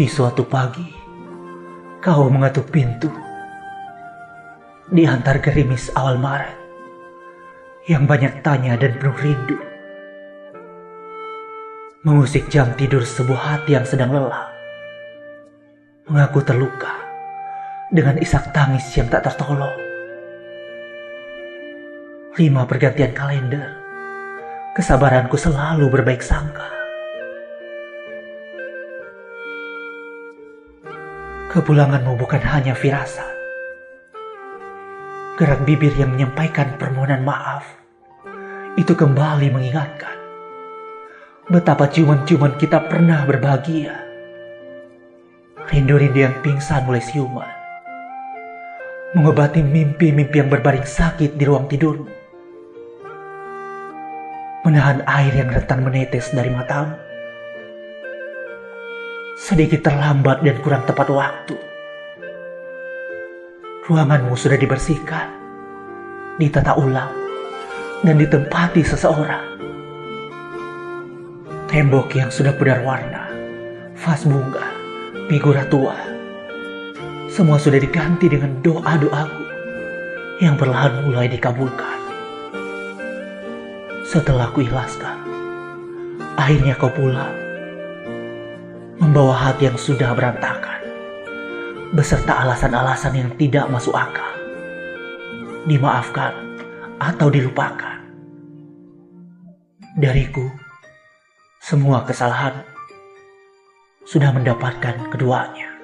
Di suatu pagi, kau mengetuk pintu. Di antar gerimis awal Maret, yang banyak tanya dan penuh rindu. Mengusik jam tidur sebuah hati yang sedang lelah. Mengaku terluka dengan isak tangis yang tak tertolong. Lima pergantian kalender, kesabaranku selalu berbaik sangka. Kepulanganmu bukan hanya firasat. Gerak bibir yang menyampaikan permohonan maaf itu kembali mengingatkan betapa ciuman-ciuman kita pernah berbahagia. Rindu-rindu yang pingsan mulai siuman. Mengobati mimpi-mimpi yang berbaring sakit di ruang tidurmu. Menahan air yang rentan menetes dari matamu. Sedikit terlambat dan kurang tepat waktu. Ruanganmu sudah dibersihkan, ditata ulang, dan ditempati seseorang Tembok yang sudah pudar warna, vas bunga, figura tua. Semua sudah diganti dengan doa-doaku yang perlahan mulai dikabulkan. Setelah ku ikhlaskan, akhirnya kau pulang. Membawa hati yang sudah berantakan, beserta alasan-alasan yang tidak masuk akal. Dimaafkan atau dilupakan. Dariku, semua kesalahan sudah mendapatkan keduanya.